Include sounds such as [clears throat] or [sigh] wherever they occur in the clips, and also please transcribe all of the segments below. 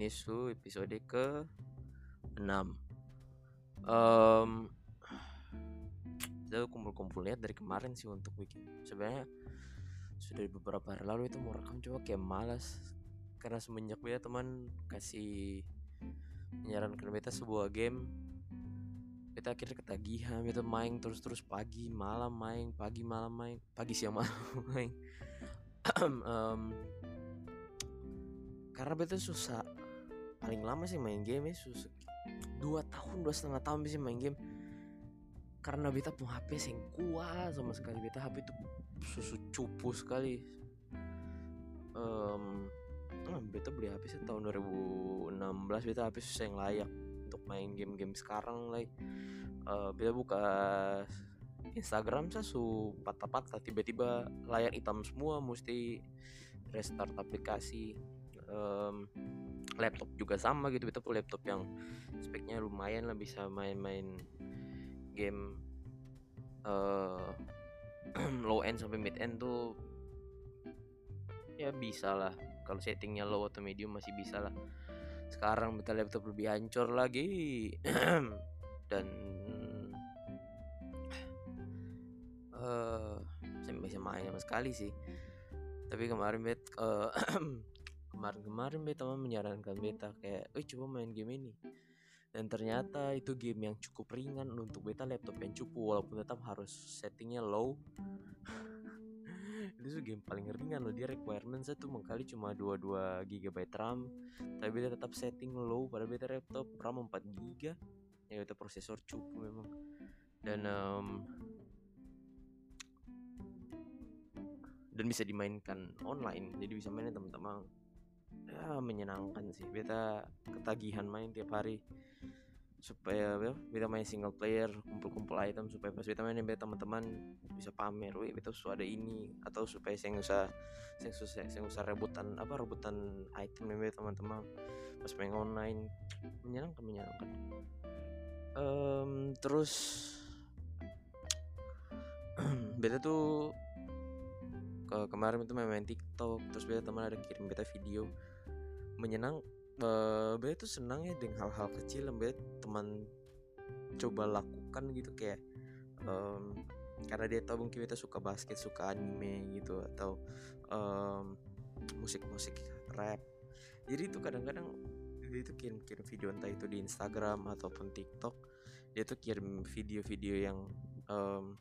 Ini su episode ke 6 um, Kita kumpul-kumpul lihat dari kemarin sih untuk bikin Sebenarnya sudah beberapa hari lalu itu mau rekam coba kayak malas. Karena semenjak beta teman kasih menyarankan beta sebuah game Beta akhirnya ketagihan Beta main terus-terus pagi malam main Pagi malam main Pagi siang [laughs] malam main. [clears throat] Um, karena beta susah paling lama sih main game ya susah dua tahun dua setengah tahun bisa main game. Karena beta pun HP sing kuat sama sekali. Beta HP itu susu cupu sekali. Um, beta beli HP sih tahun 2016 beta HP susah yang layak untuk main game-game sekarang lah uh, beta buka Instagram saya su patah-patah. Tiba-tiba layar hitam semua mesti restart aplikasi. Um, laptop juga sama gitu punya laptop yang speknya lumayan lah bisa main-main game uh, [clears throat] low end sampai mid end tuh ya bisa lah. Kalau settingnya low atau medium masih bisa lah. Sekarang kita laptop lebih hancur lagi. [clears throat] Dan uh, saya bisa main sama sekali sih. Tapi kemarin bet uh, [clears throat] kemarin-kemarin beta teman menyarankan beta kayak, eh coba main game ini." Dan ternyata itu game yang cukup ringan untuk beta laptop yang cukup walaupun tetap harus settingnya low. [laughs] itu tuh game paling ringan loh dia requirement saya tuh mengkali cuma 22 GB RAM tapi beta tetap setting low pada beta laptop RAM 4 GB ya beta prosesor cukup memang dan um, dan bisa dimainkan online jadi bisa mainin teman-teman ya menyenangkan sih. Beta ketagihan main tiap hari supaya ya, beta main single player kumpul-kumpul item supaya pas beta mainin beta teman-teman bisa pamer wih beta sudah ada ini atau supaya saya usah saya usah saya usah rebutan apa rebutan item beta teman-teman. Pas main online menyenangkan menyenangkan. Um, terus [clears throat] beta tuh ke kemarin itu main, main TikTok terus beta teman ada kirim beta video menyenang uh, beta tuh senang ya dengan hal-hal kecil beta teman coba lakukan gitu kayak um, karena dia tahu mungkin beta suka basket suka anime gitu atau um, musik-musik rap. Jadi itu kadang-kadang dia tuh kirim-kirim video entah itu di Instagram ataupun TikTok dia tuh kirim video-video yang um,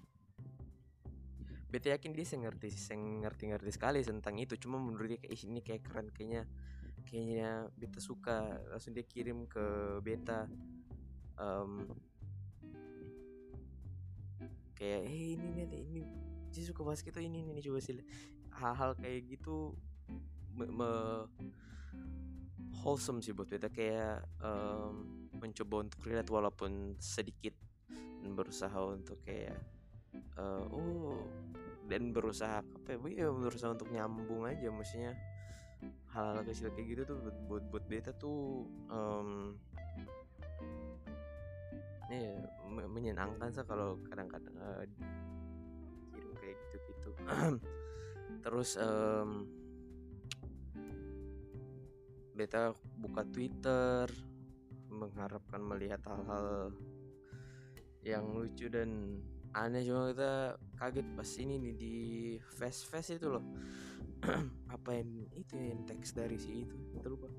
beta yakin dia saya ngerti saya ngerti ngerti sekali tentang itu. Cuma menurut dia kayak ini kayak keren kayaknya kayaknya beta suka langsung dia kirim ke beta. Um, kayak hey ini nih ini dia suka basket tuh ini ini coba sih hal-hal kayak gitu me, me wholesome sih buat beta kayak um, mencoba untuk lihat walaupun sedikit dan berusaha untuk kayak uh, oh dan berusaha apa ya, ya berusaha untuk nyambung aja maksudnya hal-hal kecil kayak gitu tuh buat buat beta tuh um, ya menyenangkan sih kalau kadang-kadang uh, kirim kayak gitu-gitu. [clears throat] Terus um, beta buka Twitter mengharapkan melihat hal-hal yang lucu dan aneh. Cuma kita kaget pas ini nih di fast itu loh [clears throat] apa yang itu yang teks dari si itu lupa.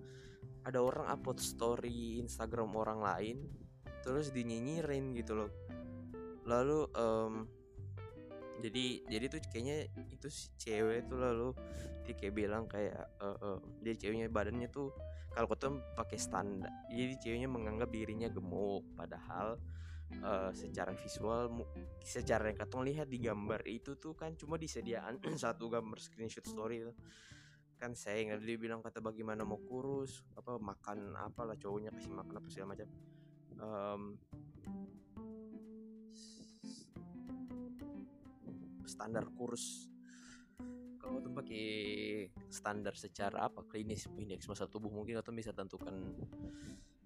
Ada orang upload story Instagram orang lain terus dinyinyirin gitu loh. Lalu um, jadi jadi tuh kayaknya itu si cewek tuh lalu dia kayak bilang kayak uh, uh, dia ceweknya badannya tuh kalau kau pakai standar jadi ceweknya menganggap dirinya gemuk padahal uh, secara visual secara yang katong lihat di gambar itu tuh kan cuma disediaan [clears throat] satu gambar screenshot story itu kan saya nggak dia bilang kata bagaimana mau kurus apa makan apa lah cowoknya kasih makan apa segala macam. Um, standar kurus. Kalau tuh pakai standar secara apa klinis indeks masa tubuh mungkin atau bisa tentukan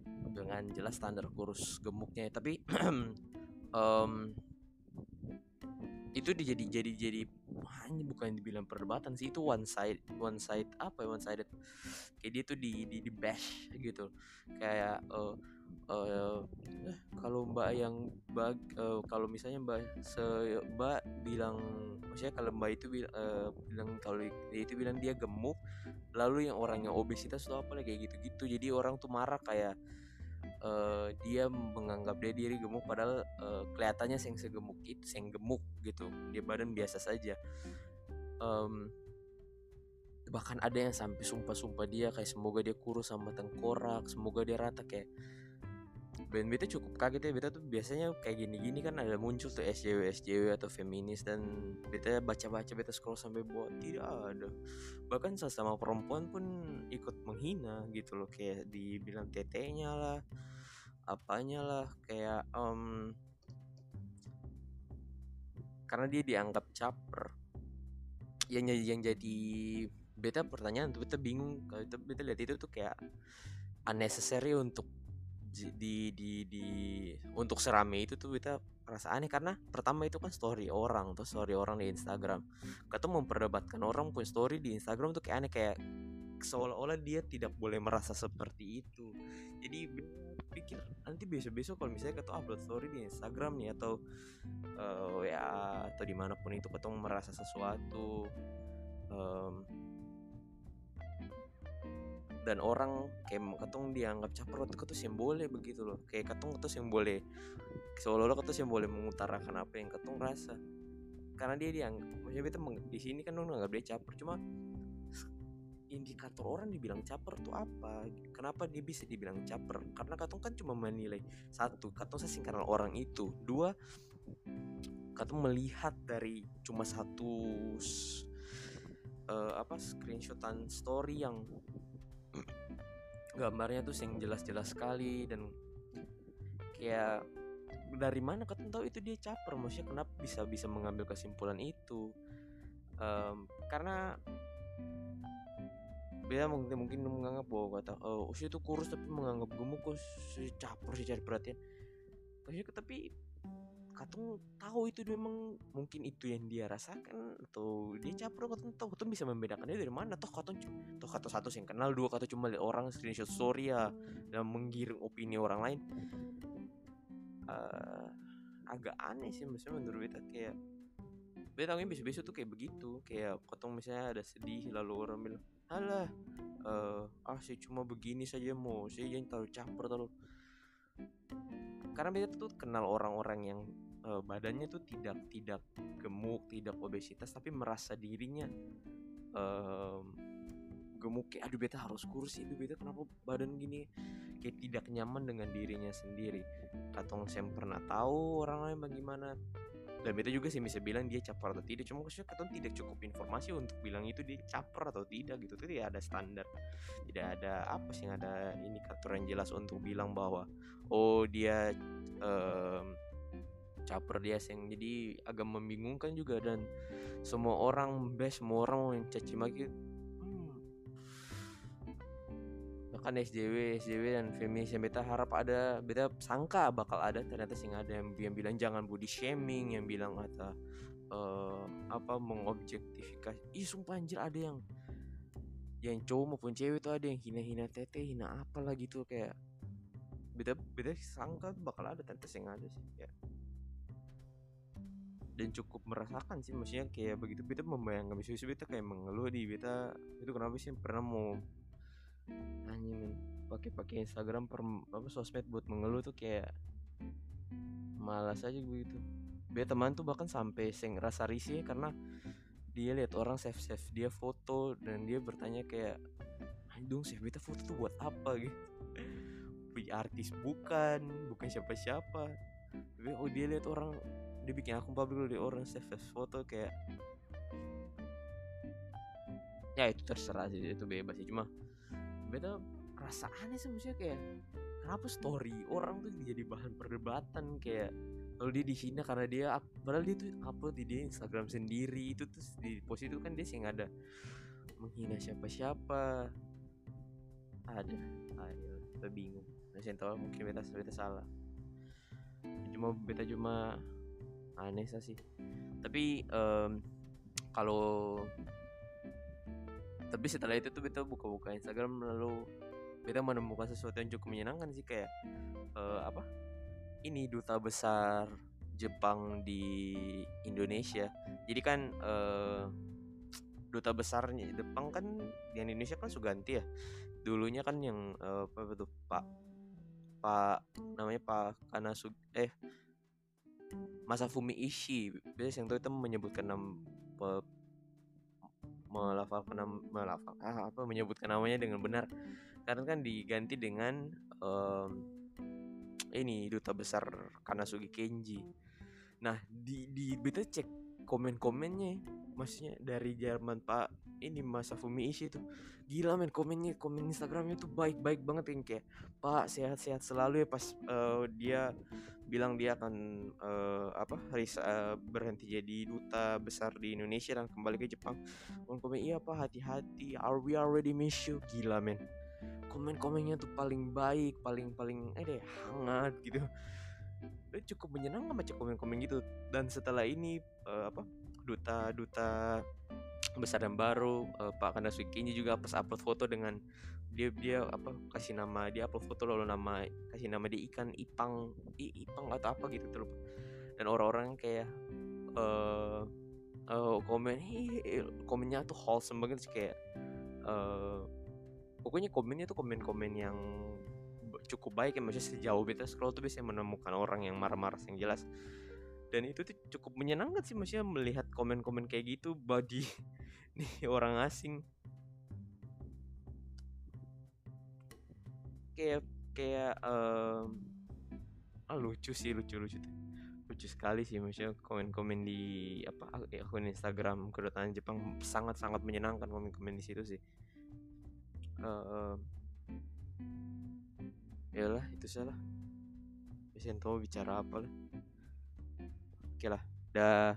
dengan jelas standar kurus gemuknya. Tapi [clears throat] um, itu dijadi jadi jadi hanya bukan dibilang perdebatan sih itu one side one side apa ya one sided. Kayak dia tuh di di, di bash gitu. Kayak uh, uh, eh, kalau mbak yang bag uh, kalau misalnya mbak se mbak bilang maksudnya kalau mbak itu bil, uh, bilang kalau dia itu bilang dia gemuk lalu yang orang yang obesitas tuh apa kayak gitu gitu jadi orang tuh marah kayak uh, dia menganggap dia diri gemuk padahal uh, kelihatannya yang segemuk itu yang gemuk gitu. Dia badan biasa saja. Um, bahkan ada yang sampai sumpah-sumpah dia kayak semoga dia kurus sama tengkorak semoga dia rata kayak band beta cukup kaget ya. Beta tuh biasanya kayak gini-gini kan ada muncul tuh SJW SJW atau feminis dan beta baca-baca beta scroll sampai buat tidak ada. Bahkan sesama perempuan pun ikut menghina gitu loh. Kayak dibilang tetenya lah apanya lah kayak um, karena dia dianggap caper. Yang yang jadi beta pertanyaan tuh beta bingung. Kalau beta lihat itu tuh kayak unnecessary untuk di di di untuk serame itu tuh kita rasa aneh. Karena pertama itu kan story orang tuh story orang di Instagram. Kita memperdebatkan orang pun story di Instagram tuh kayak aneh. Kayak seolah-olah dia tidak boleh merasa seperti itu. Jadi pikir nanti besok-besok kalau misalnya kita upload story di Instagram nih atau uh, WA atau di mana pun itu ketemu merasa sesuatu um, dan orang kayak ketong dianggap caper waktu yang boleh begitu loh. Kayak ketus yang boleh seolah-olah yang boleh mengutarakan apa yang ketong rasa karena dia dianggap maksudnya kita di sini kan dong nggak dia caper cuma indikator orang dibilang caper tuh apa? Kenapa dia bisa dibilang caper? Karena katong kan cuma menilai satu katong sesingkaran orang itu. Dua katong melihat dari cuma satu uh, apa screenshotan story yang gambarnya tuh yang jelas-jelas sekali dan kayak dari mana kau tahu itu dia caper? Maksudnya kenapa bisa bisa mengambil kesimpulan itu? Um, karena beda mungkin mungkin menganggap bahwa kata oh usia itu kurus tapi menganggap gemuk kok si caper sih cari perhatian. Tapi Katung tahu itu memang mungkin itu yang dia rasakan atau dia caper Katung tahu Katung bisa membedakan dia dari mana. Toh Katung toh kata satu yang kenal dua kata cuma lihat orang screenshot story ya dan menggiring opini orang lain. Uh, agak aneh sih maksudnya menurut beta kayak beta tahu besok-besok tuh kayak begitu. Kayak Katung misalnya ada sedih lalu orang bilang alah uh, ah sih cuma begini saja mau sih jangan terlalu caper terlalu karena beta tuh kenal orang-orang yang uh, badannya tuh tidak tidak gemuk tidak obesitas tapi merasa dirinya uh, gemuk. Kayak aduh beta harus kurus itu beta kenapa badan gini? Kayak tidak nyaman dengan dirinya sendiri. Katong saya pernah tahu orang lain bagaimana dan beta juga sih bisa bilang dia caper atau tidak. Cuma maksudnya katong tidak cukup informasi untuk bilang itu dia caper atau tidak gitu. Itu tidak ada standar. Tidak ada apa sih yang ada indikator yang jelas untuk bilang bahwa oh dia um, caper dia yang jadi agak membingungkan juga dan semua orang best semua orang yang caci maki bahkan SJW SJW dan feminis yang beta harap ada beta sangka bakal ada ternyata sih ada yang, yang bilang jangan body shaming yang bilang kata uh, apa mengobjektifikasi. Ih sumpah anjir ada yang yang cowok maupun cewek tuh ada yang hina-hina tete hina apa lagi tuh kayak beda beda sangka bakal ada ternyata yang ada sih ya dan cukup merasakan sih maksudnya kayak begitu beta membayangkan bisa beta kayak mengeluh di beta itu kenapa sih? Pernah mau nanya pakai pakai Instagram per apa sosmed buat mengeluh tuh kayak malas aja begitu. Beta teman tuh bahkan sampai sing rasa risih karena dia lihat orang save save dia foto dan dia bertanya kayak dong save beta foto tuh buat apa? [laughs] Gitu. Artis bukan bukan siapa siapa tapi oh dia lihat orang dia bikin akun publik di orang save foto kayak ya itu terserah sih itu bebas sih. Cuma beta rasa aneh sih maksudnya kayak kenapa story orang tuh jadi bahan perdebatan? Kayak kalau dia dihina karena dia padahal dia tuh upload di dia Instagram sendiri. Itu tuh di post itu kan dia sih nggak ada menghina siapa-siapa. Ada ayo kita bingung. Saya tahu mungkin beta beta salah. Cuma beta cuma aneh sih. Tapi um, kalau tapi setelah itu tuh kita buka-buka Instagram lalu kita menemukan sesuatu yang cukup menyenangkan sih kayak uh, apa? Ini duta besar Jepang di Indonesia. Jadi kan uh, duta besarnya Jepang kan di Indonesia kan Suganti ya. Dulunya kan yang uh, apa itu Pak Pak namanya Pak Kanasu eh Masafumi Ishii. Biasanya yang itu menyebutkan nama melafalkan melafal ah, apa menyebutkan namanya dengan benar. Karena kan diganti dengan um, ini duta besar Kanasugi Kenji. Nah di di beta cek komen-komennya maksudnya dari Jerman Pak ini masa Fumi Ishi tuh. Gila men komennya komen Instagramnya tuh baik-baik banget yang kayak Pak sehat-sehat selalu ya pas uh, dia bilang dia akan uh, apa risa, uh, berhenti jadi duta besar di Indonesia dan kembali ke Jepang. Komen komen iya Pak hati-hati. Are we already miss you? Gila men. Komen-komennya tuh paling baik paling paling eh deh hangat gitu. Cukup menyenangkan baca komen-komen gitu. Dan setelah ini uh, apa duta-duta besar dan baru uh, Pak Kanda ini juga pas upload foto dengan dia dia apa kasih nama dia upload foto lalu nama kasih nama dia ikan ipang i, ipang atau apa gitu tuh dan orang-orang kayak uh, uh, komen komennya tuh wholesome banget sih kayak uh, pokoknya komennya tuh komen-komen yang cukup baik ya maksudnya sejauh beta scroll tuh bisa menemukan orang yang marah-marah yang jelas. Dan itu tuh cukup menyenangkan sih maksudnya melihat komen-komen kayak gitu body [laughs] nih orang asing. Kayak kayak um, ah, lucu sih lucu lucu. Lucu sekali sih maksudnya komen-komen di apa akun Instagram kedutaan Jepang sangat sangat menyenangkan komen-komen di situ sih. Uh, ya lah. Itu salah tahu bicara apa lah. Oke lah dah